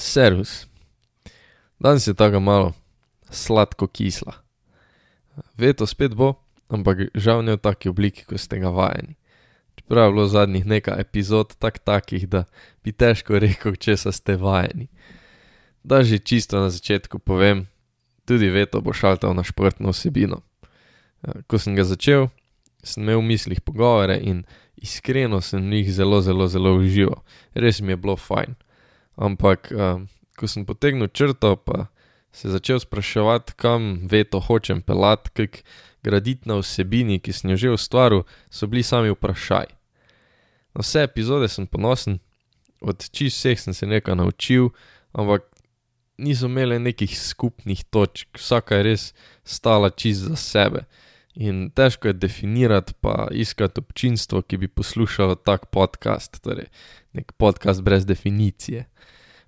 Servus. Danes je tako malo sladko kisla. Veto spet bo, ampak žal ne v taki obliki, kot ste ga vajeni. Čeprav je bilo zadnjih nekaj epizod tak takih, da bi težko rekel, česa ste vajeni. Da že čisto na začetku povem, tudi veto bo šaltal na športno vsebino. Ko sem ga začel, sem imel v mislih pogovore in iskreno sem v njih zelo, zelo, zelo užival. Res mi je bilo fajn. Ampak, ko sem potegnil črto, pa se začel spraševati, kam veto hočem pelati, kako graditi na vsebini, ki sem jo že ustvaril, so bili sami vprašaji. Na vse epizode sem ponosen, od čisto vseh sem se nekaj naučil, ampak niso imele nekih skupnih točk, vsaka je res stala čisto za sebe. In težko je definirati pa iskati občinstvo, ki bi poslušalo tak podcast, torej neki podcast brez definicije.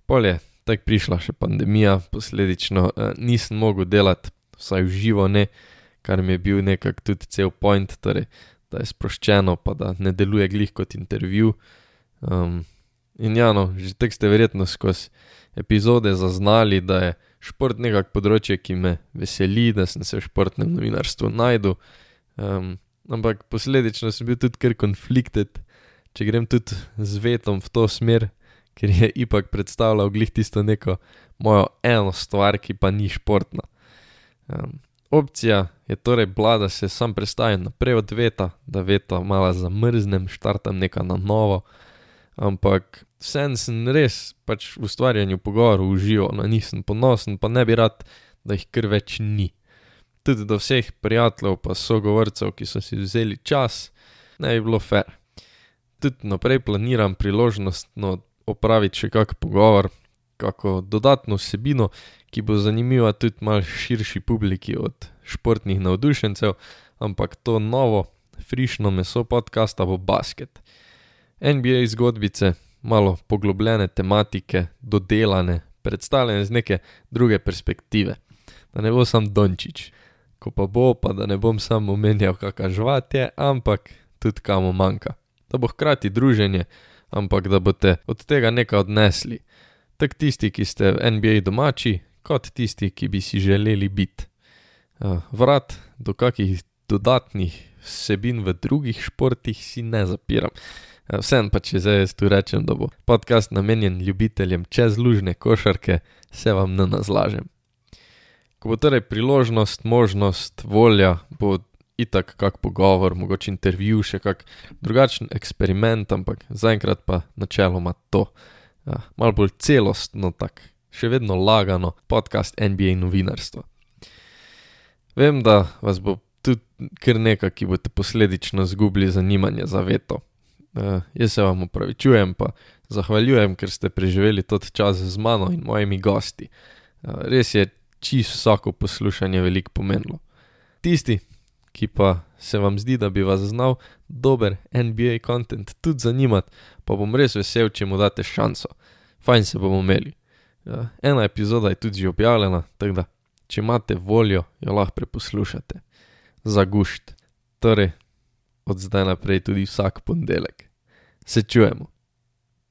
Pol je tako prišla še pandemija, posledično nisem mogel delati, vsaj v živo ne, kar mi je bil nekako tudi cel point, torej da je sproščeno pa da ne deluje glih kot intervju. in ja, no, že tako ste verjetno skozi epizode zaznali, da je šport nekako področje, ki me veseli, da sem se v športnem novinarstvu našel. ampak posledično sem bil tudi kar conflicted, če grem tudi z vetom v to smer, ker je ipak predstavljal glih tisto neko mojo eno stvar, ki pa ni športna. opcija je torej bila, da se samo prestavim naprej od veta, da veto malo zamrznem, štartam nekaj na novo, ampak vseeno sem res pač v ustvarjanju pogovorov užival, na njih sem ponosen pa ne bi rad, da jih kar več ni. Tudi do vseh prijateljev pa sogovorcev, ki so si vzeli čas, ne bi bilo fer. Tudi naprej planiram priložnostno opraviti še kak pogovor, kako dodatno vsebino, ki bo zanimiva tudi malo širši publiki od športnih navdušencev, ampak to novo, frišno meso podcasta bo basket. NBA zgodbice, malo poglobljene tematike, dodelane, predstavljene z neke druge perspektive. Da ne bo samo Dončić. Ko pa bo, pa da ne bom samo omenjal, kaka žvat je, ampak tudi kaj mu manjka. Da bo hkrati druženje, ampak da boste od tega nekaj odnesli. Tako tisti, ki ste v NBA domači, kot tisti, ki bi si želeli biti. vrat do kakih dodatnih vsebin v drugih športih si ne zapiram. Vseeno pa če zdaj jaz tu rečem, da bo podcast namenjen ljubiteljem čezlužne košarke, se vam ne nazlažem. Ko bo torej priložnost, možnost, volja, bo itak kak pogovor, mogoče intervju, še kak drugačen eksperiment, ampak zaenkrat pa načeloma to. malo bolj celostno tako, še vedno lagano podcast NBA novinarstva. Vem, da vas bo tudi kar nekaj, ki boste posledično izgubili zanimanje za veto. Jaz se vam opravičujem pa zahvaljujem, ker ste preživeli toti čas z mano in mojimi gosti. res je čisto vsako poslušanje veliko pomenilo. Tisti, ki pa se vam zdi, da bi vas znal dober NBA content tudi zanimati, pa bom res vesel, če mu daste šanso. Fajn se bomo imeli. ena epizoda je tudi že objavljena, tako da če imate voljo, jo lahko preposlušate. Za gušt. Torej od zdaj naprej tudi vsak ponedeljek. Se čujemo.